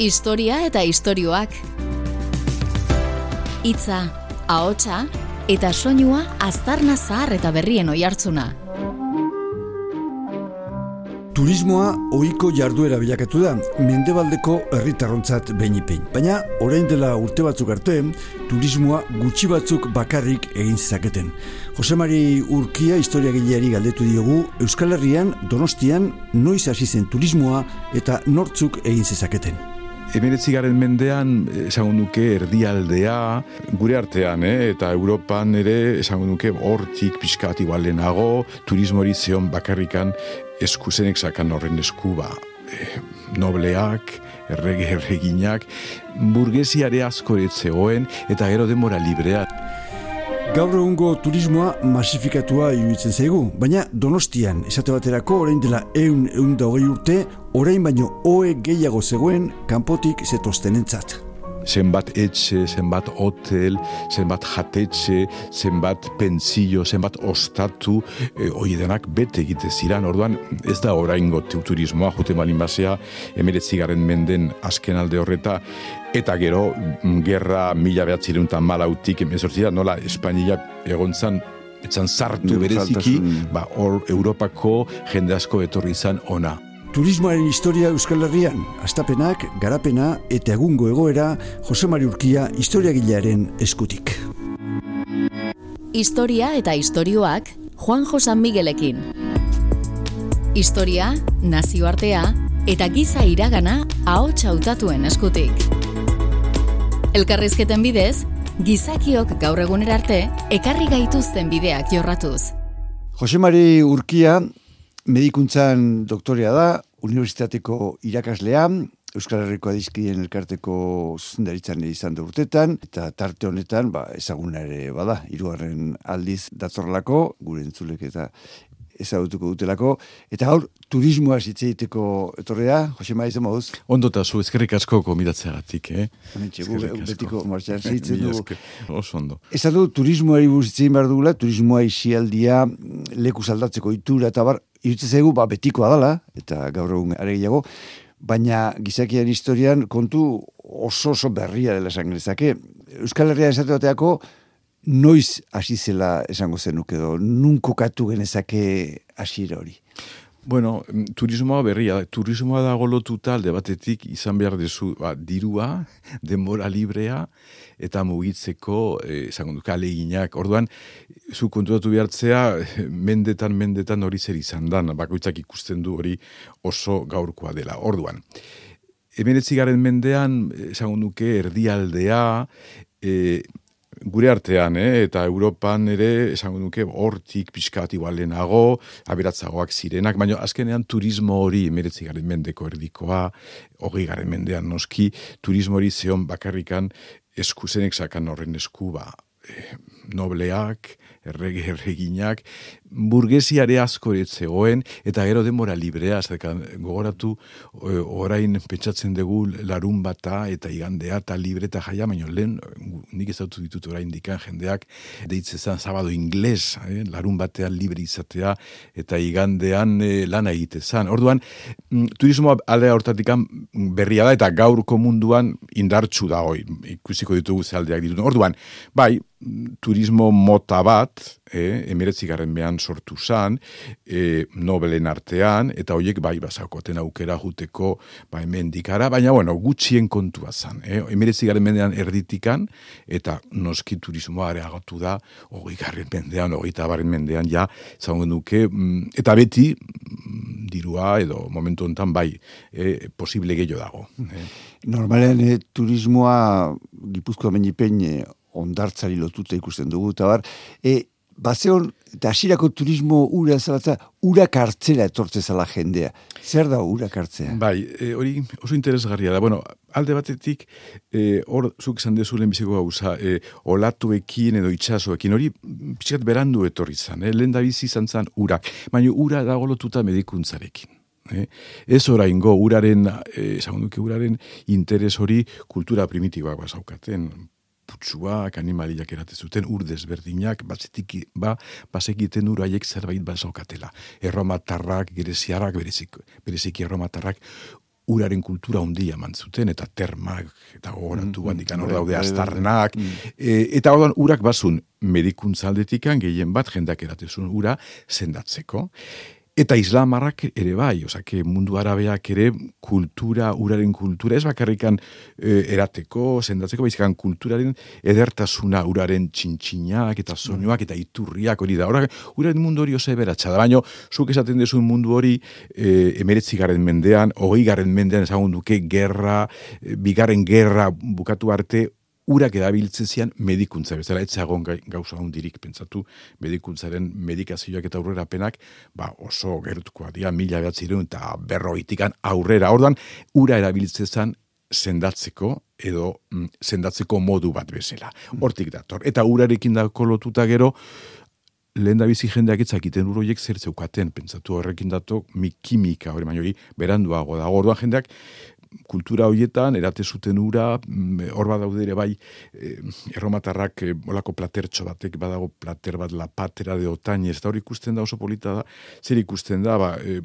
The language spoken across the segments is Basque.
Historia eta istorioak. Hitza, ahotsa eta soinua aztarna zahar eta berrien oihartzuna. Turismoa ohiko jarduera bilakatu da, mendebaldeko herritarrontzat behin Baina, orain dela urte batzuk arte, turismoa gutxi batzuk bakarrik egin zezaketen. Jose Mari Urkia historia gileari galdetu diogu, Euskal Herrian, Donostian, noiz hasi zen turismoa eta nortzuk egin zezaketen. Emeretzigaren mendean, esango nuke, erdialdea, gure artean, eh? eta Europan ere, esango nuke, hortik pixkat igualenago, turismo hori zeon bakarrikan eskuzenek sakan horren esku, ba, eh, nobleak, errege erreginak, burgesiare asko zegoen, eta gero demora librea. Gaur egungo turismoa masifikatua iruditzen zaigu, baina Donostian esate baterako orain dela eun eun da hogei urte, orain baino oe gehiago zegoen kanpotik zetoztenentzat zenbat etxe, zenbat hotel, zenbat jatetxe, zenbat pentsio, zenbat ostatu, e, hoi denak bete egite ziran. Orduan, ez da oraingo turismoa, jute malin basea, emeretzigaren menden azken alde horreta, eta gero, mm, gerra mila behatzireun eta malautik, emezortzira, nola, Espainia egontzan, etzan sartu bereziki, ba, hor Europako jende asko etorri izan ona. Turismoaren historia Euskal Herrian, astapenak, garapena eta egungo egoera Jose Mari Urkia historiagilearen eskutik. Historia eta istorioak Juan Josan Miguelekin. Historia, nazioartea eta giza iragana ahots hautatuen eskutik. Elkarrizketen bidez, gizakiok gaur egunera arte ekarri gaituzten bideak jorratuz. Jose Mari Urkia medikuntzan doktorea da, unibertsitateko irakaslea, Euskal Herriko adizkien elkarteko zuzendaritzan izan da urtetan, eta tarte honetan, ba, ezaguna ere bada, hirugarren aldiz datzorlako, gure entzulek eta ezagutuko dutelako, eta gaur turismoa zitze egiteko etorrea, Jose Maiz moduz? Ondo eta zu, ezkerrik asko komidatzeagatik, eh? Hementxe, gu, betiko martxan zitzen du. Oso ondo. Ez du, turismoari burzitzen behar dugula, turismoa isialdia, leku saldatzeko itura, eta bar, irutze zaigu, ba, betikoa dala, eta gaur egun aregiago, baina gizakian historian kontu oso oso berria dela esan. Euskal Herria esate noiz hasi zela esango zenuk edo, nun kokatu genezake hasiera hori? Bueno, mm, turismoa berria, turismoa da golotuta alde batetik izan behar dezu ba, dirua, denbora librea, eta mugitzeko, eh, esango du, kaleginak. Orduan, zu kontuatu behartzea, mendetan, mendetan hori zer izan dan, bakoitzak ikusten du hori oso gaurkoa dela. Orduan, hemen mendean, esango nuke, erdialdea, eh, gure artean, eh? eta Europan ere, esango nuke, hortik pixkat igualenago, aberatzagoak zirenak, baina azkenean turismo hori emeretzi garen mendeko erdikoa, hogei garen mendean noski, turismo hori zeon bakarrikan eskuzenek sakan horren esku, ba, eh, nobleak, errege erreginak, burgesiare asko zegoen, eta gero demora librea, zekan, gogoratu, orain pentsatzen dugu larun bata, eta igandea, eta libre, eta jaia, baino lehen, nik ez dautu ditut orain dikan jendeak, deitzezan zabado ingles, eh, larun batean libre izatea, eta igandean eh, lana egitezan. Orduan, mm, turismoa aldea hortatikan berria da, eta gaurko munduan indartsu da, hoi, ikusiko ditugu zealdeak ditut. Orduan, bai, turismo mota bat, e, emiretzi garen behan sortu zan, e, nobelen artean, eta horiek bai bazakoten aukera juteko ba, hemen dikara, baina bueno, gutxien kontua zan. E, emiretzi garen mendean erditikan, eta noski turismoa areagatu da, hori garen mendean, hori tabaren mendean, ja, zauen duke, mm, eta beti, mm, dirua edo momentu honetan bai e, posible gehiago dago. E. Normalean e, turismoa Gipuzkoa menipen ondartzari lotuta ikusten dugu, eta bar, e, bazeon, eta turismo ura zalatza, ura kartzela etortze zala jendea. Zer da ura kartzea? Bai, e, hori oso interesgarria da. Bueno, alde batetik, e, hor, zuk esan dezu lehen gauza, e, olatuekin edo itxasoekin, hori pixkat berandu etorri zan, eh? lehen da bizi izan zan urak. Baina ura da golotuta medikuntzarekin. Eh? Ez oraingo uraren, eh, uraren interes hori kultura primitiboak bazaukaten, putsuak, animaliak erate zuten, ur desberdinak, batzetik, ba, bazekiten uraiek zerbait bazokatela. Erromatarrak, greziarrak, berezik, bereziki erromatarrak, uraren kultura handia eman zuten, eta termak, eta gogoratu mm, handikan hor bai, daude bai, bai, bai. astarnak, e, eta orduan urak basun medikuntza gehien bat jendak eratezun ura sendatzeko. Eta islamarrak ere bai, osake mundu arabeak ere kultura, uraren kultura, ez bakarrikan e, erateko, sendatzeko, baizikan kulturaren edertasuna, uraren txintxinak eta soinuak eta iturriak hori da. Hora, uraren mundu hori oso eberatxa da, baina zuk esaten dezu mundu hori e, emeretzi garen mendean, hogei garen mendean ezagun duke gerra, e, bigarren gerra bukatu arte, urak edabiltzen zian medikuntza bezala, ez zagon gauza hondirik pentsatu medikuntzaren medikazioak eta aurrerapenak, ba oso gertukoa dira, mila behatzireun eta berroitikan aurrera. Orduan, ura erabiltzen zen sendatzeko edo mm, sendatzeko modu bat bezala. Hortik dator. Eta urarekin dako lotuta gero, lehen da bizi jendeak etzakiten uroiek zer zeukaten, pentsatu horrekin dato, mi kimika hori baino beranduago da. Orduan jendeak kultura hoietan, erate zuten ura, mm, hor badaude ere bai, eh, erromatarrak eh, olako platertxo batek, badago plater bat lapatera de otain, ez da hori ikusten da oso polita da, zer ikusten da, ba, eh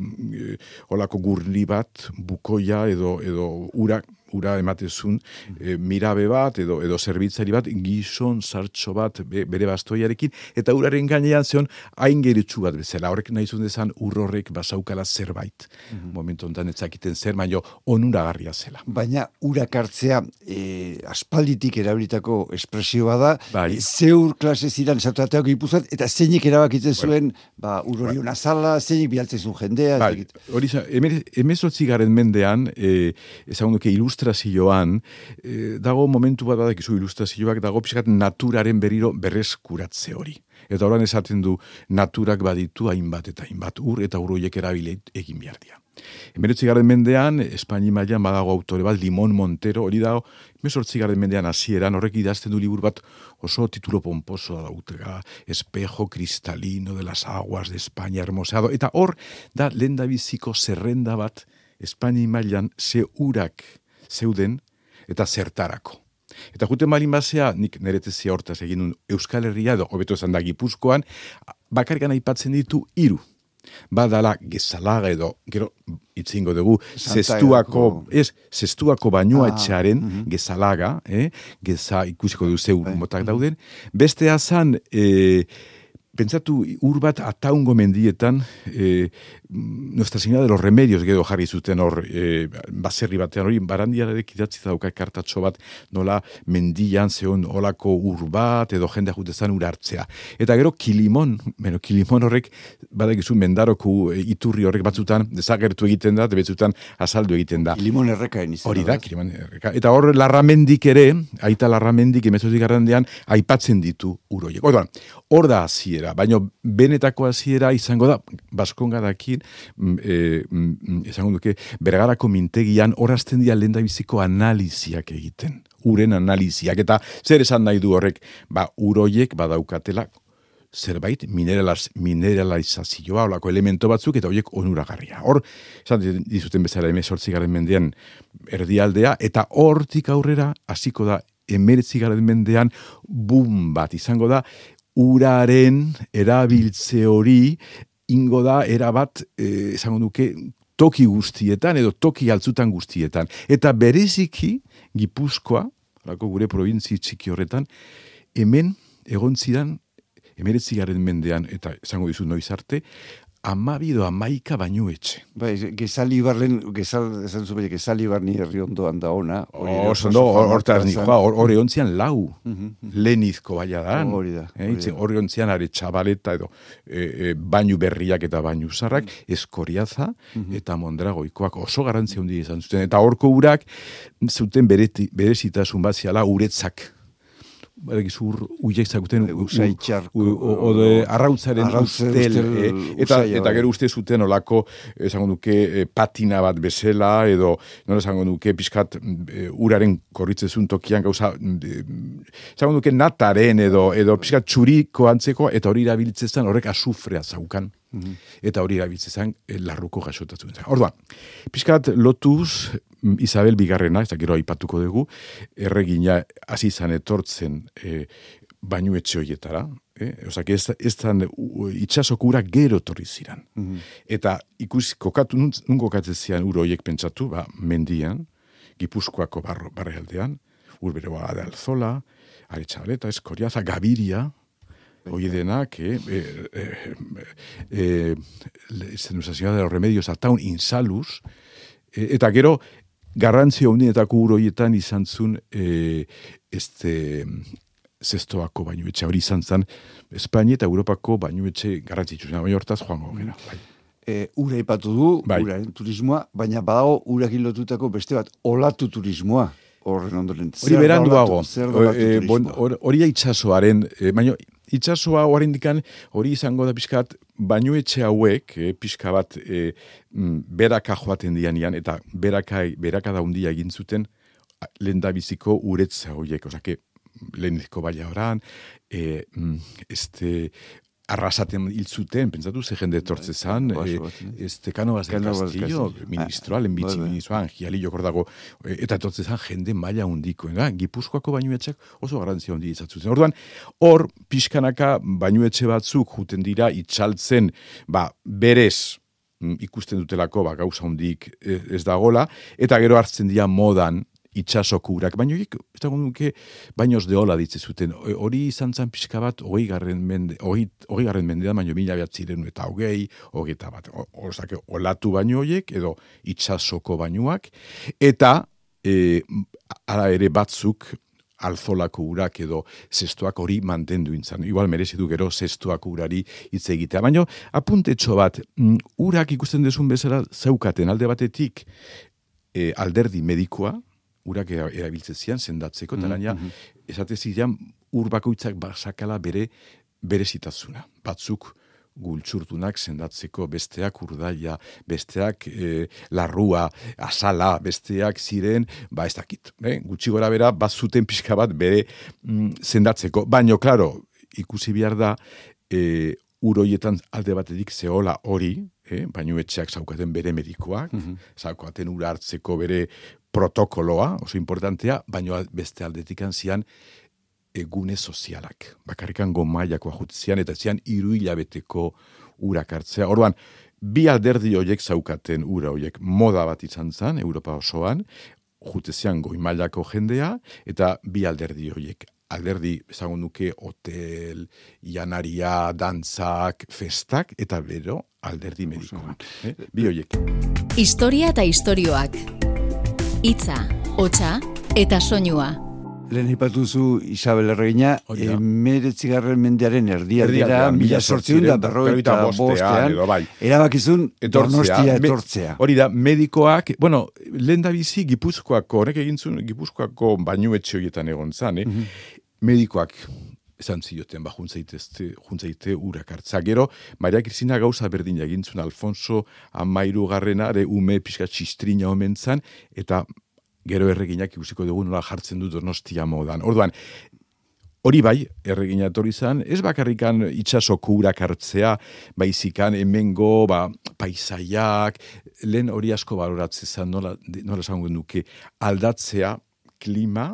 olako gurli bat, bukoia edo, edo ura, ura ematezun e, mirabe bat edo edo zerbitzari bat gizon sartxo bat bere bastoiarekin. Eta uraren gainean zeon hain geritsu bat bezala. Horrek nahi zuen dezan urrorrek basaukala zerbait. Mm -hmm. momentu honetan etzakiten zer baino onuragarria zela. Baina urak hartzea e, aspalditik erabilitako espresioa da. Bai. e, zeur klase ziren zautateko ipuzat eta zeinik erabakitzen zuen ba, urrori una sala, zeinik bialtzen zuen jendea bai. hori emezotzi garen mendean e, ezagunduke ilustra ilustrazioan, e, dago momentu bat badakizu ilustrazioak, dago pixkat naturaren berriro berreskuratze hori. Eta horan esaten du naturak baditu hainbat eta hainbat ur eta urroiek erabile egin behar dira. Emeretzi garen mendean, Espaini mailan badago autore bat, Limon Montero, hori dago, emesortzi garen mendean hasieran horrek idazten du libur bat oso titulo pomposo da dautega, espejo kristalino de las aguas de España hermoseado, eta hor da lenda biziko zerrenda bat, Espaini mailan ze urak zeuden eta zertarako. Eta jute malin basea, nik neretezia hortaz egin un Euskal Herria edo hobeto esan da Gipuzkoan, bakargan aipatzen ditu hiru. Badala gezalaga edo, gero, itzingo dugu, zestuako, ez, zestuako bainoa ah, etxearen uh -huh. gezalaga, eh? geza ikusiko du zeu bai, motak mhm. dauden. Beste azan, eh, Pentsatu ur bat ataungo mendietan, e, Nuestra Señora de los Remedios gero jarri zuten hor e, baserri batean hori barandiarek idatzi dauka kartatxo bat nola mendian zeon olako ur bat edo jende jutezan ur hartzea. Eta gero kilimon, bueno, kilimon horrek badakizu mendaroko e, iturri horrek batzutan desagertu egiten da, betzutan azaldu egiten da. Kilimon errekaen izan. Hori da, kilimon erreka. Eta hor larramendik ere, aita larramendik emezozik garrandean, aipatzen ditu uroiek. Hor da hasiera, baina benetako hasiera izango da, baskonga dakin, mm, e, mm, esango duke, bergarako mintegian horazten dira lenda biziko analiziak egiten. Uren analiziak, eta zer esan nahi du horrek, ba, uroiek badaukatela, zerbait mineralaz, mineralizazioa, olako elemento batzuk, eta horiek onuragarria. Hor, esan dizuten bezala emezortzigaren mendean erdialdea, eta hortik aurrera, hasiko da, emeretzigaren mendean, bum bat izango da, uraren erabiltze hori ingo da erabat eh, esango duke toki guztietan edo toki altzutan guztietan. Eta bereziki Gipuzkoa lako gure probintzi txiki horretan hemen egon zidan emeretzigaren mendean eta esango dizu noiz arte amabido amaika baino etxe. Bai, gezali barren, gezal, esan zuen, gezali barni herri ondoan da ona. Oh, ondo, hortaz nikoa, hori ontzian lau, lenizko baina da. Hori da. Hori ontzian are txabaleta edo e, e, bainu berriak eta bainu zarrak, eskoriaza eta mondragoikoak oso garantzia hundi izan zuten. Eta horko urak zuten berezitasun bat ziala uretzak badak izur uiek zakuten ode arrautzaren ustel eh, eta, eta gero uste zuten olako esango duke eh, patina bat bezela edo nola esango duke pixkat e, uraren korritzezun tokian gauza esango duke nataren edo edo pixkat txuriko antzeko eta hori irabiltzen horrek azufrea zaukan eta hori irabiltzen larruko jasotatzen. Orduan, pixkat lotuz Isabel Bigarrena, ez da gero aipatuko dugu, erregina hasi izan etortzen e, bainu etxe horietara, eh? Osak, ez, ez zan itxasokura gero torri ziren. Mhm. Eta ikus, kokatu, nun, nun kokatzen zian uro horiek pentsatu, ba, mendian, gipuzkoako barro, barre aldean, urberoa de alzola, aretxabaleta, eskoriaza, gabiria, hoi denak, eh, eh, eh, eh, eh, de los remedios ataun insaluz, eh, eta gero, garrantzio hundietako uroietan izan zun, eh, este, zestoako bainuetxe hori izan zen, Espainia eta Europako bainuetxe garrantzitsu, baina hortaz joango gara. Bai. E, ura ipatu du, Bai. uraren turismoa, baina badago urakin lotutako beste bat, olatu turismoa. Horren ondoren. Hori beranduago, eh, bon, turismoa? hor- hori da itxasoaren, eh, baina itxasoa horrein dikan, hori izango da pixkat, bainuetxe hauek, eh, pixka bat, mm, beraka joaten dianian, eta beraka, beraka da hundia egin zuten, lehen biziko uretza horiek, osake, lehenizko baila oran, eh, mm, este, arrasaten hil zuten, pentsatu ze jende etortze zan, eh, eh? este Cánovas del Castillo, Castillo. ministroa, Ah, lehenbitzi bai, bai. ministroa, Giali jokordago, eh, eta etortze zan jende maila hundiko, eh? Gipuzkoako bainuetxeak oso garrantzia hundi izatzen. Orduan, hor, pixkanaka bainuetxe batzuk juten dira itxaltzen, ba, berez, mm, ikusten dutelako, ba, gauza hundik eh, ez dagola, eta gero hartzen dira modan, itxasoko urak, baina horiek, ez dago nuke, bainoz deola ditze zuten. Hori izan zen pixka bat, hogei garren mende, hogei, hogei garren mendean, baino mila behatziren eta hogei, hogeita bat, o- ozake, olatu baino horiek, edo itxasoko bainuak, eta, e, ara ere batzuk, alzolako urak edo zestoak hori mantendu intzan. Igual merezi du gero zestoak urari hitz egitea. Baina apuntetxo bat, mm, urak ikusten desun bezala zeukaten alde batetik e, alderdi medikoa, urak era- erabiltzen zian sendatzeko, eta gaina esate zidan ur bakoitzak basakala bere berezitazuna. Batzuk gultsurtunak sendatzeko, besteak urdaia, besteak e, larrua, asala, besteak ziren, ba ez dakit, eh? gutxi gora bera, bazuten pixka bat bere mm, sendatzeko. Baino, klaro, ikusi behar da, e, uroietan alde batetik zehola hori, eh? baino etxeak zaukaten bere medikoak, zaukaten ura hartzeko bere protokoloa, oso importantea, baino beste aldetikan zian egune sozialak. Bakarrikan gomaiakoa jutzian, eta zian iru hilabeteko urak hartzea. Orduan, bi alderdi horiek zaukaten ura horiek moda bat izan zen, Europa osoan, jutezian goi mailako jendea, eta bi alderdi horiek. Alderdi, ezagun duke, hotel, janaria, dantzak, festak, eta bero, alderdi medikoak. Eh? Bi horiek. Historia eta istorioak. Hitza, hotsa eta soinua. Lehen ipatu zu Isabel Erregina, da. emeretzigarren mendearen erdialdera, Erdialdean, mila sortziun da berrogeita bostean, bai. erabakizun donostia Me- etortzea. Hori da, medikoak, bueno, lehen da bizi Gipuzkoako, horrek egin zuen Gipuzkoako bainuetxe horietan egon zan, eh? Medikoak esan zioten, ba, juntzaitezte, juntzaite urak hartza. Gero, Maria Cristina gauza berdin egin zuen, Alfonso amairu garrena, ere ume pixka txistrina omen zan, eta gero erreginak ikusiko dugu nola jartzen du donostia modan. Orduan, Hori bai, erregina etorri izan, ez bakarrikan itxasoko urak hartzea, baizikan hemengo ba, paisaiak, lehen hori asko baloratzen zen, nola, nola esango nuke, aldatzea klima,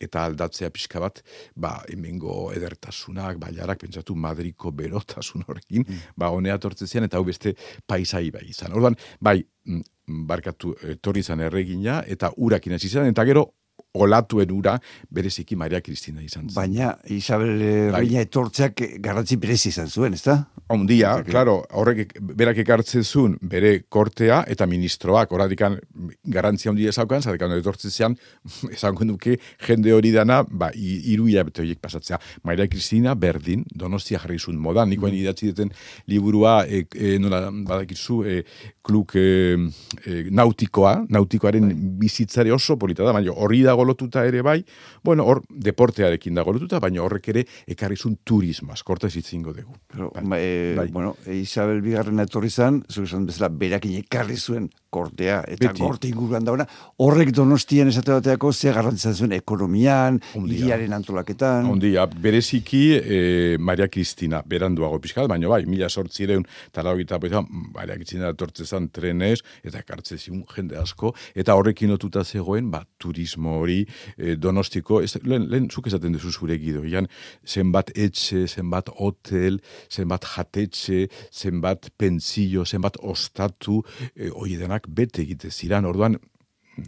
eta aldatzea pixka bat, ba, hemengo edertasunak, baiarak, pentsatu Madriko berotasun horrekin, ba, honea tortzen zian, eta hau beste paisai bai izan. Orduan, bai, mm, barkatu, etorri izan erregina, eta urakin hasi izan, eta gero, olatuen ura, bereziki Maria Kristina izan zen. Baina Isabel Erregina etortzeak garrantzi berezi izan zuen, ezta? Ondia, claro, horrek ek- berak ekartzen zuen bere kortea eta ministroak, horadikan garantzia handia esaukan, zarekan etortzen zean, esango nuke jende hori dana, ba, i- hiru hilabete horiek pasatzea. Maria Cristina berdin, donostia jarri zuen modan, nikoen idatzi duten liburua, e, e, nola badakizu, e, kluk e, e, nautikoa, nautikoaren bizitzare oso polita da, baina hori dago lotuta ere bai, bueno, hor deportearekin dago lotuta, baina horrek ere ekarri zuen turismo, askorta izitzingo dugu. Pero, Bai. ba, e, Bai. bueno, Isabel bigarrena etorri zan, zuk bezala, berakin ekarri zuen kortea, eta Beti. korte inguruan dauna, horrek donostian esate bateako ze garrantzitza zuen ekonomian, hiriaren antolaketan. Ondia, bereziki eh, Maria Cristina, beranduago pixkat, baina bai, mila sortzireun, tala hogeita poizan, Maria Cristina etortzezan trenez, eta ekartzeziun jende asko, eta horrekin lotuta zegoen, ba, turismo hori eh, donostiko, ez, lehen, lehen zuk esaten duzu zure gidoian, zenbat etxe, zenbat hotel, zenbat jatetxe, zenbat pentsio, zenbat ostatu, eh, hori denak bete egite ziran, orduan,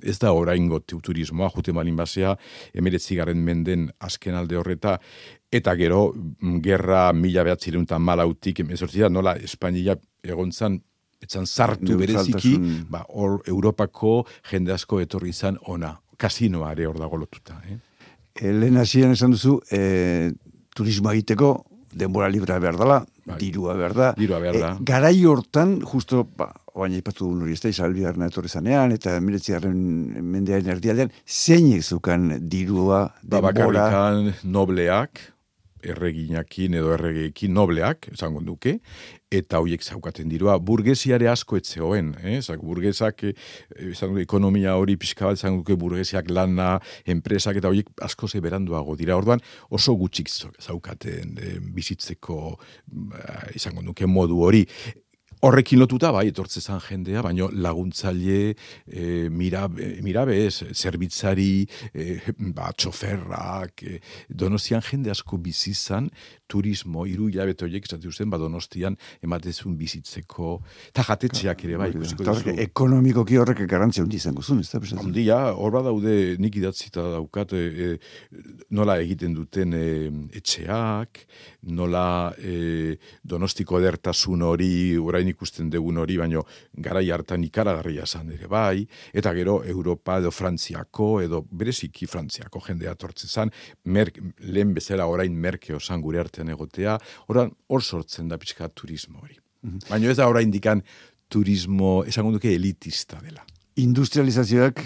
ez da oraingo tu- turismoa, jute malin basea, emeretzigaren menden azken alde horreta, eta gero, mm, gerra mila behatzireun eta malautik, emezortzia, nola Espainia egontzan, etzan sartu bereziki, ba, hor Europako jende asko etorri izan ona. Kasinoa ere hor dago lotuta. Eh? E, lehen hasieran esan duzu, e, turismo egiteko, denbora libra behar dela, Bai. dirua behar da. Dirua behar da. E, garai hortan, justo, ba, oain aipatu dugun hori, ez da, Isabel Bigarna etorri zanean, eta emiretzigarren mendearen erdialdean, zeinek zukan dirua, Ba, denbora, bakarrikan nobleak, erreginakin edo erregeekin nobleak, esango duke, eta hoiek zaukaten dirua, burgesiare asko etzeoen, eh? Zak, burgesak, eh, duke, ekonomia hori pixka bat, duke burgesiak lana, enpresak, eta hoiek asko ze beranduago dira, orduan oso gutxik zaukaten eh, bizitzeko, mm, izango duke modu hori, Horrekin lotuta, bai, etortze zan jendea, baino laguntzaile, e, mirabe, mirabe ez, zerbitzari, e, ba, txoferrak, e, donostian jende asko bizizan, turismo, iru hilabete horiek, esate usten, ba, donostian ematezun bizitzeko, eta jatetxeak ere, bai, ikusiko Eta duzu. ekonomikoki horrek garrantzia hundi izango zuen, ez da? Ondia, hor badaude nik idatzita daukat e, e, nola egiten duten e, etxeak, nola e, donostiko edertasun hori, orain ikusten dugun hori, baino garai hartan ikaragarria zan ere bai, eta gero Europa edo Frantziako, edo bereziki Frantziako jendea tortzen zan, mer, lehen bezala orain merke osan gure artean egotea, oran hor sortzen da pixka turismo hori. Baina ez da orain dikan turismo, esango duke elitista dela. industrializazioak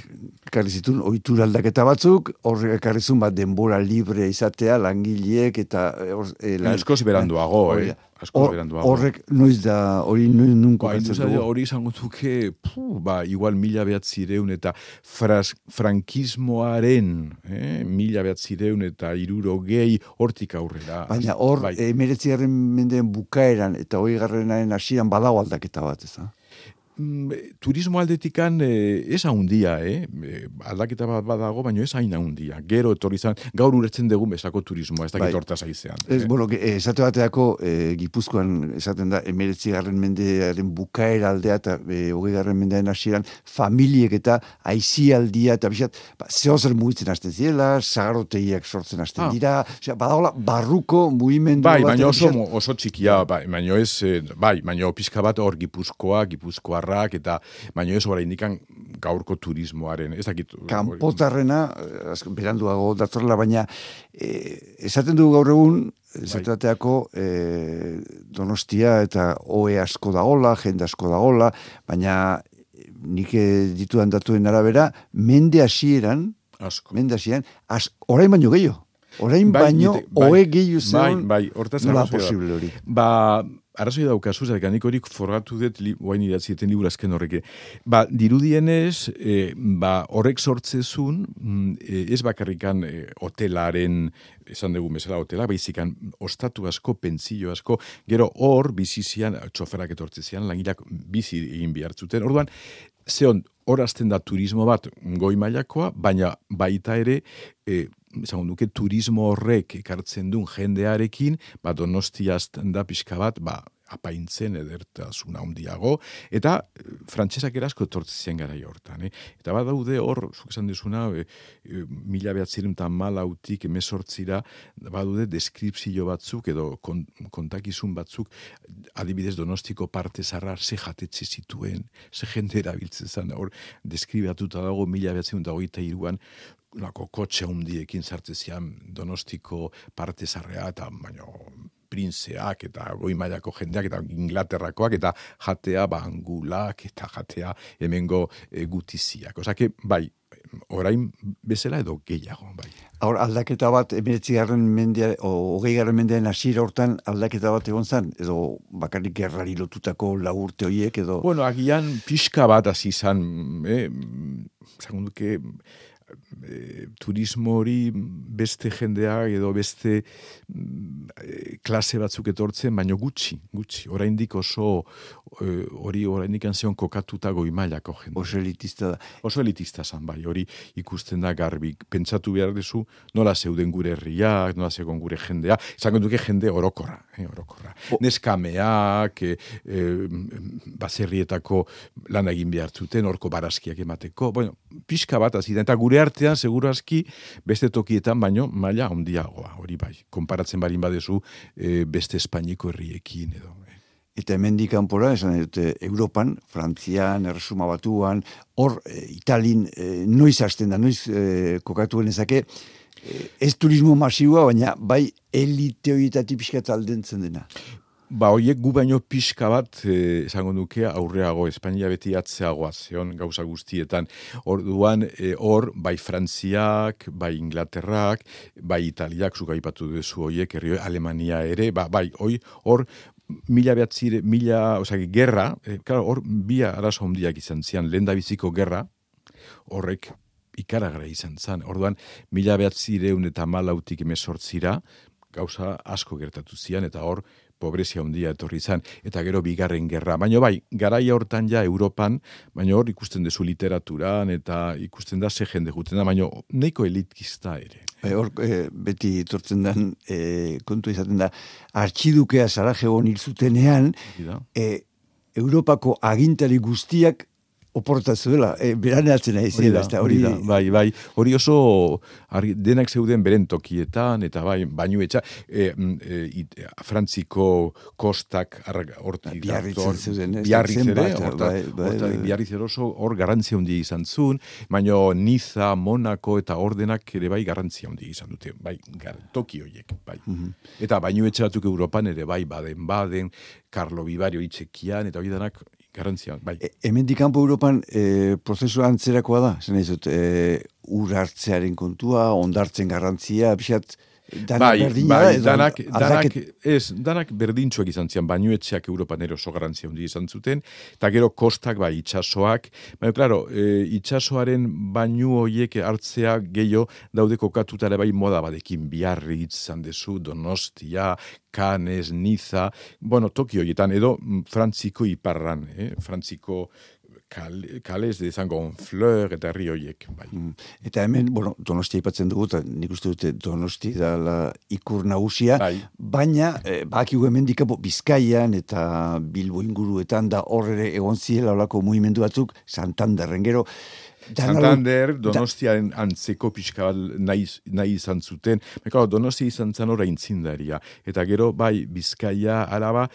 ekarri zituen ohitura aldaketa batzuk, horrek ekarri bat denbora libre izatea, langileek eta eh, hor, e, Lan, askoz beranduago, hori eh? Da. Askoz Hor- beranduago. Horrek noiz da, hori noiz nun Ba, kokatzen industria dugu. hori izango duke, puh, ba, igual mila behatzireun eta fras, frankismoaren, eh, mila behatzireun eta iruro gehi hortik aurrera. Baina hor, bai. bai. emeretzigarren mendeen bukaeran eta hoi garrenaren hasieran badago aldaketa bat, ez da? Mm, turismo aldetikan eh, ez haundia, eh? Eh, aldaketa bat badago, baina ez hain haundia. Gero etorri zan, gaur uretzen dugu bezako turismoa, ez dakit Bai. hortaz aizean. Ez, eh? bueno, ge- esate bateako e, Gipuzkoan esaten da emeretzigarren mendearen bukaera aldea eta e, hogei garren mendearen hasieran familiek eta aizialdia eta bisat, ba, zeo zer mugitzen hasten zirela, sagaroteiak sortzen hasten Ah. dira, osea, badagola barruko mugimendu Bai, bat baina edo oso, oso txikia, bai, baina ez, eh, bai, baina pizka bat hor gipuzkoa, gipuzkoarrak, eta baina ez orain indikan gaurko turismoaren, ez dakit. kanpotarrena, eh, beranduago datorla, baina eh, esaten dugu gaur egun, Bai. bateako eh, donostia eta oe asko dagola, jende asko dagola, baina nik ditudan datuen arabera, mende hasieran, Asko. mende hasieran, as, orain baino gehiago. Orain Bai, baino, bai, oe gehiago zeon, Bai, bai, hortaz nola posible hori. Ba, arrazoi daukazu, zergatik nik hori forgatu dut, li, guain idatzieten liburu azken horrek. Ba, dirudienez, e, ba, horrek sortzezun, mm, e, ez bakarrikan e, hotelaren, esan dugu bezala hotela, baizikan ostatu asko, pentsio asko, gero hor bizizian, txoferak etortzezian, langilak bizi egin bihartzuten. Orduan, zeon, hor azten da turismo bat goi mailakoa, baina baita ere, e, esango duke turismo horrek ekartzen duen jendearekin, ba donostia azten da pixka bat, ba, apaintzen edertasuna handiago eta eh, frantsesak erasko etortzen gara hortan. Eh? Eta badaude hor, zuk esan dizuna, e, e, mila behatziren eta malautik emesortzira, badaude deskripzio batzuk edo kon, kontakizun batzuk, adibidez donostiko parte zarrar ze jatetxe zituen, ze jende erabiltzen zen, hor deskribatuta dago mila behatzen eta hogeita iruan, lako kotxe hundiekin sartzezian donostiko parte zarrea eta baino princeak eta goi mailako jendeak eta Inglaterrakoak eta jatea bangulak eta jatea hemengo e, gutiziak. Osake, bai, orain bezala edo gehiago, bai. Hor, aldaketa bat, emeretzi garren mendea, o, hogei garren mendean hasiera hortan aldaketa bat egon zen, edo bakarrik gerrari lotutako lagurte horiek, edo... Bueno, agian pixka bat hasi izan, eh, zagunduke, e, turismo hori beste jendea edo beste e, klase batzuk etortzen, baino gutxi, gutxi. Oraindik oso e, hori oraindik anzion kokatuta goi mailako jende. Oso elitista da. Oso elitista zan, bai, hori ikusten da garbi. Pentsatu behar dezu, nola zeuden gure herriak, nola zegoen gure jendea, zango duke jende orokorra, eh, orokorra. Neskameak, e, e, baserrietako lan egin behar zuten, orko barazkiak emateko, bueno, pixka bat aziden, eta gure artean, seguru aski, beste tokietan, baino, maila ondiagoa, hori bai, konparatzen barin badezu e, beste Espainiko herriekin edo. Eh. Eta hemen kanpora esan dute, Europan, Frantzian, Erresuma Batuan, hor, e, Italin, e, noiz hasten da, noiz e, kokatu genezake, ez turismo masiua, baina bai elite horietatik pixka aldentzen dena. Ba, hoiek gu baino pixka bat, eh, esango nuke, aurreago, Espainia beti atzeagoa, zeon gauza guztietan. Orduan, eh, hor, bai Frantziak, bai Inglaterrak, bai Italiak, zuka ipatu duzu hoiek, herri Alemania ere, ba, bai, hoi, hor, mila behatzire, mila, osaki, gerra, eh, claro, hor, bi arazo hondiak izan zian, lehen biziko gerra, horrek ikaragra izan zan. Orduan, mila behatzireun eta malautik emezortzira, gauza asko gertatu zian, eta hor, pobrezia handia etorri izan, eta gero bigarren gerra. Baina bai, garaia hortan ja Europan, baina hor ikusten dezu literaturan, eta ikusten da ze jende juten da, baina neiko elitkista ere. E, hor, e, beti etortzen den, e, kontu izaten da, artxidukea Sarajevo hil zutenean, e, Europako agintari guztiak oporta zuela, e, beran atzen nahi zela, hori da, bai, bai, hori oso argi, denak zeuden beren tokietan, eta bai, bainu etxa, e, e, frantziko kostak horti biarritzen zeuden, biarritzen ere, bai. oso hor garantzia hundi izan zuen, baino Niza, Monaco eta ordenak ere bai garantzia hundi izan dute, bai, gar, toki horiek, bai. Mm Eta bainu etxe batuk Europan ere bai, baden, baden, Carlo Vivario itxekian, eta hori denak garantzia, bai. E, hemen dikampo Europan e, prozesu antzerakoa da, zen ez e, ur hartzearen kontua, ondartzen garrantzia, bixat, Danak bai, berdina, bai, danak, danak, ez, danak berdintxoak izan zian, bainuetxeak Europan ero oso garantzia hundi izan zuten, eta gero kostak, bai, itxasoak, baina, klaro, e, itxasoaren bainu hoiek hartzea gehiago daude kokatutare bai moda badekin biarri izan dezu, donostia, Cannes, Niza, bueno, Tokio horietan, edo mm, Frantziko iparran, eh? Frantziko kalez de izango fleur eta herri horiek. Bai. Mm. Eta hemen, bueno, donosti aipatzen dugu, eta nik uste dute donosti da la ikur nagusia, bai. baina, eh, baki hemen dikapo, bizkaian eta bilbo inguruetan da horre egon ziela olako mugimendu batzuk, Santanderren gero, Santander, Donostiaren antzeko pixka bat nahi, nahi izan zuten. Mekao, Donostia izan zen ora intzindaria. Eta gero, bai, Bizkaia, Araba,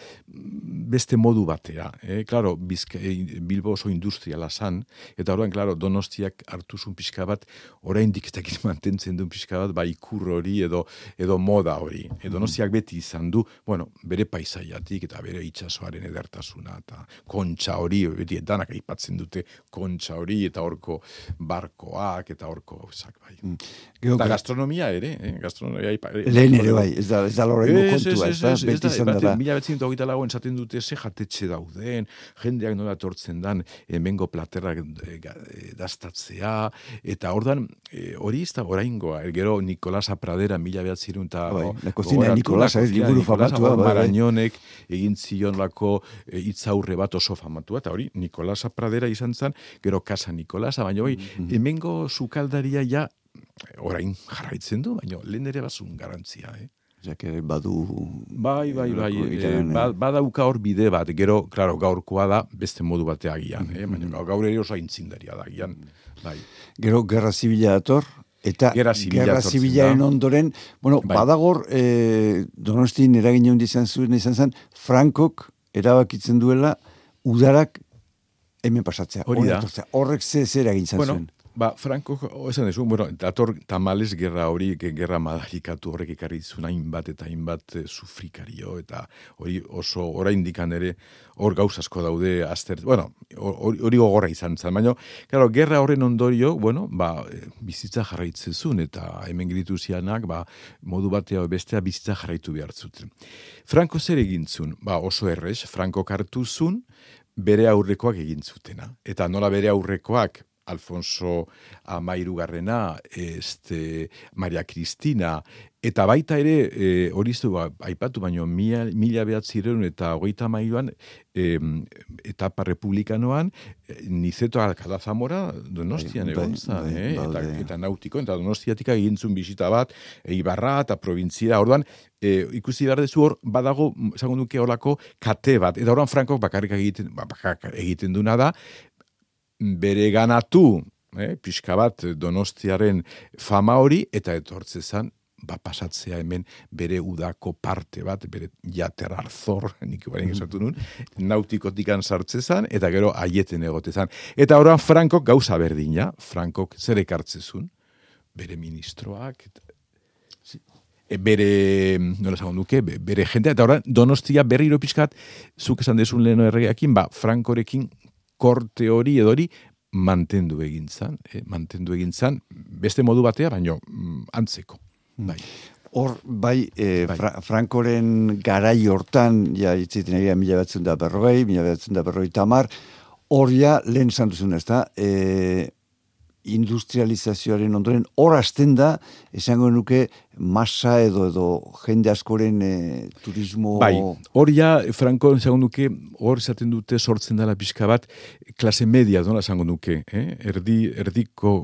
beste modu batera. Eh? Claro, Bizkaia, Bilbo oso industriala zan. Eta orain, claro, Donostiak hartu zuen pixka bat, orain diketak mantentzen duen pixka bat, bai, ikur hori edo, edo moda hori. E, Donostiak beti izan du, bueno, bere paisaiatik eta bere itxasoaren edertasuna. Eta kontxa hori, beti etanak aipatzen dute kontxa hori, eta horko barkoak eta horko gauzak bai. Mm. Eta gastronomia ere, eh? gastronomia eh, Lehen ere bai, ez da, ez da lorrengo kontua, ez da, beti izan da. Mila betzin hogeita lagoen zaten dute ze jatetxe dauden, jendeak nola tortzen dan, emengo platerrak e, dastatzea, eta ordan hori ez da oraingoa, gero Nicolasa Pradera mila behatzirun eta... Bai, la cocina Nicolasa, ez liburu famatua. Bai, Marañonek egin zion lako itzaurre bat oso famatua, eta hori Nicolasa Pradera izan zen, gero Casa Nicolasa, baina bai, mm -hmm. hemengo sukaldaria ja orain jarraitzen du, baina lehen ere bazun garantzia, eh? Jake badu... Bai, bai, bai, e, badauka hor bide bat, gero, klaro, gaurkoa da, beste modu batea gian, mm eh? baina mm-hmm. gaur ere oso aintzindaria da gian, bai. Gero, gerra zibila dator, eta gerra zibilaren ondoren, bueno, bai. badagor, e, donostin eragin jondi izan zuen izan zen, Frankok erabakitzen duela, udarak hemen pasatzea. Hori da. Horrek ze zer egin bueno, zuen. Ba, Franco, esan desu, bueno, dator tamales gerra hori, gerra madarikatu horrek ekarri zuen hainbat eta hainbat e, sufrikario, eta hori oso orain dikan ere hor gauz asko daude azter, bueno, hori gogorra izan zen, baina, claro, gerra horren ondorio, bueno, ba, e, bizitza jarraitzezun, eta hemen giritu zianak, ba, modu batea bestea bizitza jarraitu behar zuten. Franco zer egintzun? Ba, oso errez, Franco kartuzun, bere aurrekoak egin zutena. Eta nola bere aurrekoak Alfonso Amairu Garrena, este, Maria Cristina, eta baita ere, e, hori zu, ba, aipatu baino, mila, mila behatzireun eta hogeita mailuan, e, etapa republikanoan, e, nizeto alkada zamora, donostian bai, egon bai, bai, eh? eta, eta nautiko, eta donostiatik egintzun bisita bat, eibarra eta provintzia, orduan, e, ikusi behar dezu hor, badago, zango duke horako, kate bat, eta horan Frankok bakarrik egiten, ba, bakarrik egiten duna da, bere ganatu, eh, pixka bat donostiaren fama hori, eta etortze zan, ba, pasatzea hemen bere udako parte bat, bere jater arzor, nik baren esatu nun, nautikotikan sartzezan, eta gero aieten egotezan. Eta oran Frankok gauza berdina, Frankok zer ekartzezun, bere ministroak, eta, e, bere, nola zagon duke, bere jendea, eta oran donostia berriro pixkat, zuk esan desun leheno erregeakin, ba, Frankorekin korte hori edo hori mantendu egin zan, eh, mantendu egin zan, beste modu batea, baino mm, antzeko. Bai. Hor, bai, e, bai. Frankoren garai hortan, ja, itziten egia, mila batzen da berrogei, mila batzen da berrogei tamar, hor ja, lehen zantuzun ez da, e, industrializazioaren ondoren hor hasten da esango nuke masa edo edo jende askoren e, turismo bai hor ja franco esango nuke hor esaten dute sortzen dela pixka bat klase media dona esango nuke eh? erdi erdiko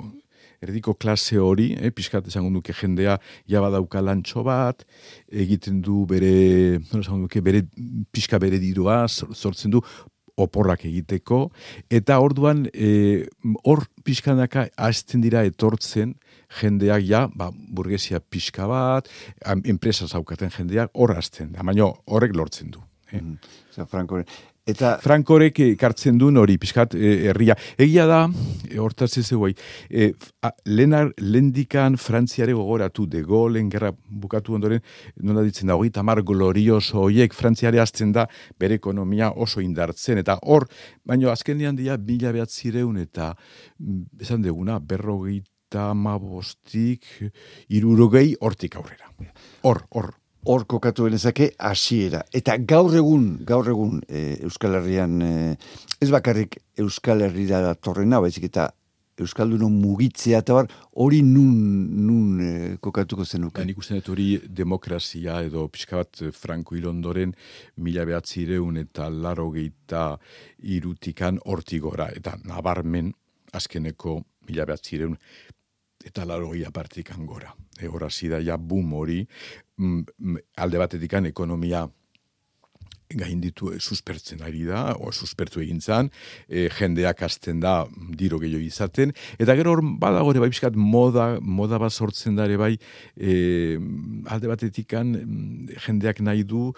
erdiko klase hori, eh, pixkat esango duke jendea ja badauka lantxo bat, egiten du bere, no, duke, bere pixka bere dirua, sortzen du, oporrak egiteko, eta orduan e, hor pixkanaka hasten dira etortzen jendeak ja, ba, burgesia pixka bat, enpresa zaukaten jendeak hor hasten da, baina horrek lortzen du. Eh? Mm Franco, Eta Frankorek ekartzen duen hori pixkat e, herria. Egia da, e, hortaz ez eguai, e, lenar, lendikan frantziare gogoratu de golen gerra bukatu ondoren, nola ditzen da, hori tamar glorioso horiek frantziare azten da bere ekonomia oso indartzen. Eta hor, baino azken dian dia, bila behatzireun eta mm, esan deguna, berrogeita mabostik, irurogei hortik aurrera. Hor, hor hor kokatu benezake hasiera. Eta gaur egun, gaur egun e, Euskal Herrian, e, ez bakarrik Euskal Herria da torrena, baizik eta Euskalduno mugitzea eta bar, hori nun, nun e, kokatuko zenuke? Nik uste dut hori demokrazia edo pixka bat Franco Ilondoren mila behatzireun eta laro geita irutikan hortigora. Eta nabarmen azkeneko mila behatzireun eta laro gehi apartikan gora. E, zida ja bum hori, mm, mm, alde batetik ekonomia gain ditu e, suspertzen ari da, o suspertu egin zan, e, jendeak hasten da diro gehiago izaten, eta gero hor badago ere bai pixkat moda, moda bat sortzen da ere bai e, alde batetik mm, jendeak nahi du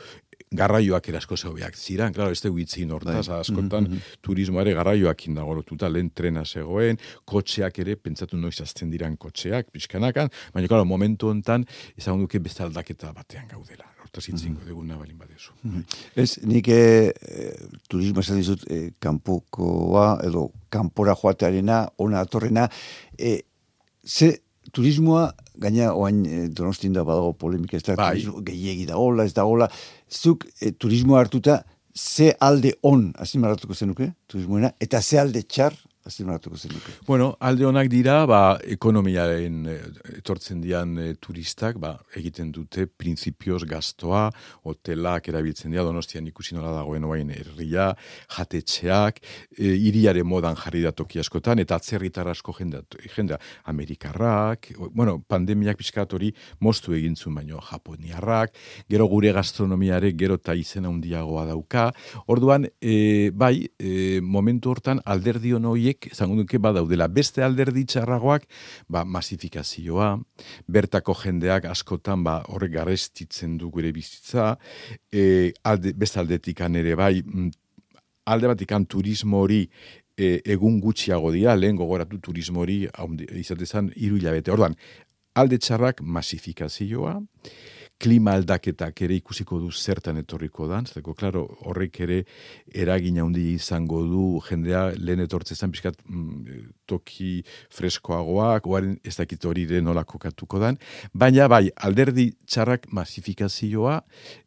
garraioak erasko zeubiak ziran, klaro, ez dugu itzin hortaz, bai. askotan mm -hmm. turismoare garraioak indagorotuta, lehen trena zegoen, kotxeak ere, pentsatu noiz azten diran kotxeak, pixkanakan, baina, klaro, momentu hontan, izan duke beste aldaketa batean gaudela. Hortaz itzingo mm -hmm. duguna balin badezu. Mm -hmm. Ez, nik e, turismo esan dizut, e, kanpokoa, edo kanpora joatearena, ona atorrena, e, ze turismoa gaina oain e, donostin da badago polemika ez da bai. turismo gehiegi da hola, ez da hola, zuk e, turismo hartuta ze alde on azimaratuko zenuke turismoena, eta ze alde txar azimatuko zenuke. Bueno, alde honak dira, ba, ekonomiaren eh, etortzen dian eh, turistak, ba, egiten dute principios gastoa, hotelak erabiltzen dira, donostian ikusi nola dagoen oain herria, jatetxeak, e, iriare modan jarri da toki askotan, eta atzerritar asko jendea, jendea Amerikarrak, bueno, pandemiak pixkat hori mostu egintzun baino Japoniarrak, gero gure gastronomiare gero ta izena handiagoa dauka, orduan, e, bai, e, momentu hortan alderdion hoiek horiek, zango duke badaudela, beste alderdi txarragoak, ba, masifikazioa, bertako jendeak askotan, ba, horrek garestitzen du gure bizitza, e, alde, beste aldetikan ere bai, mm, alde batikan turismo hori e, egun gutxiago dira, lehen gogoratu turismo hori izatezan hiru hilabete. Orduan, alde txarrak masifikazioa, klima aldaketak ere ikusiko du zertan etorriko dan, zeko, klaro, horrek ere eragina handi izango du jendea lehen etortzezan pixkat mm, toki freskoagoak, oaren ez dakit hori ere nola kokatuko dan, baina bai, alderdi txarrak masifikazioa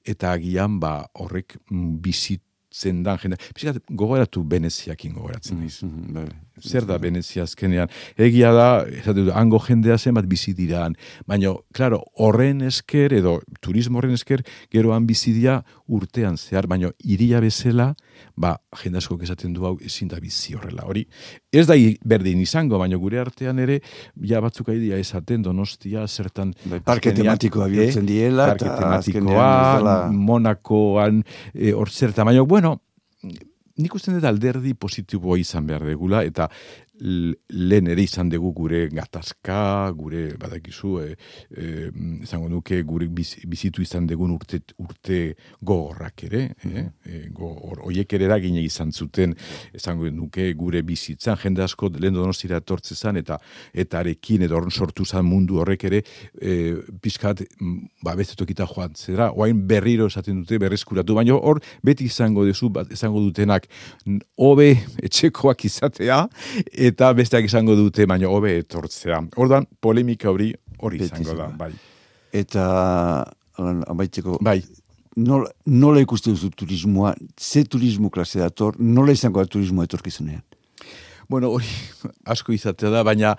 eta agian ba horrek mm, bizit zendan jende. Piskat, gogoratu Veneziakin gogoratzen. Mm -hmm, Zer da Venezia azkenean? Egia da, esate du, hango jendea zenbat bizi diran. Baina, klaro, horren esker, edo turismo horren esker, geroan bizi dira urtean zehar, baina iria bezala, ba, jende asko esaten du hau ezin da bizi horrela. Hori, ez da berdin izango, baina gure artean ere, ja batzuk aidia esaten donostia, zertan... Bai, parke tematikoa bihurtzen eh? diela, parke tematikoa, Monakoan, eh, hor zertan, baina, bueno, nik uste dut alderdi positiboa izan behar degula, eta lehen ere izan dugu gure gatazka, gure badakizu, e, e, izango nuke gure bizitu izan dugun urte, urte gogorrak ere, e, e, go, oiek ere eragine izan zuten, izango nuke gure bizitzan, jende asko lehen donostira etortze zan, eta eta arekin edo sortu zan mundu horrek ere, e, pixkat, ba, bezetokita joan zera, oain berriro esaten dute, berrezkuratu, baina hor, beti izango duzu, izango dutenak, hobe etxekoak izatea, eta besteak izango dute, baina hobe etortzea. Ordan polemika hori hori izango da, bai. Eta, amaitzeko, bai. Nola, nola ikuste duzu turismoa, ze turismo klase dator, nola izango da turismo etorkizunean? Bueno, hori asko izatea da, baina,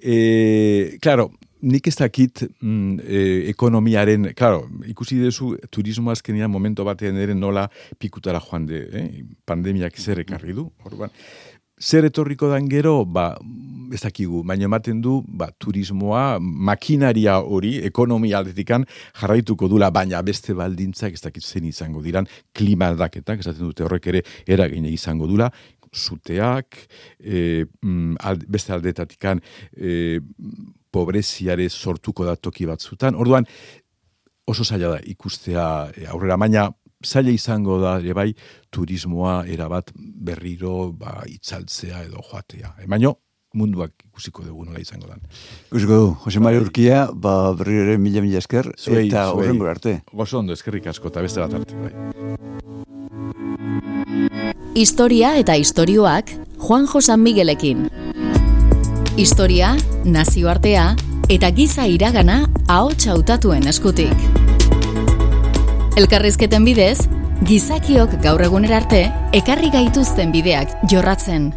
e, claro, nik ez dakit mm, e, ekonomiaren, claro, ikusi dezu turismo azkenian momento batean ere nola pikutara joan de, eh? pandemiak zer ekarri du, orban zer etorriko dan gero, ba, ez dakigu, baina ematen du, ba, turismoa, makinaria hori, ekonomia aldetikan jarraituko dula, baina beste baldintzak, ez dakit zen izango diran, klima aldaketak, ez dute horrek ere, eragine izango dula, zuteak, e, beste aldetatikan, e, pobreziare sortuko da toki batzutan, orduan, oso zaila da ikustea aurrera, baina zaila izango da, ere bai, turismoa erabat berriro ba, itzaltzea edo joatea. E, baino, munduak ikusiko dugu nola izango da. Ikusiko du, Jose Mario bai. Urkia, ba, berriro ere mila mila esker, zuei, eta horren arte. Gozo ondo, eskerrik asko, eta beste bat arte. Bai. Historia eta istorioak Juan Josan Miguelekin. Historia, nazioartea eta giza iragana ahots hautatuen eskutik. Elkarrizketen bidez, gizakiok gaur egunera arte ekarri gaituzten bideak jorratzen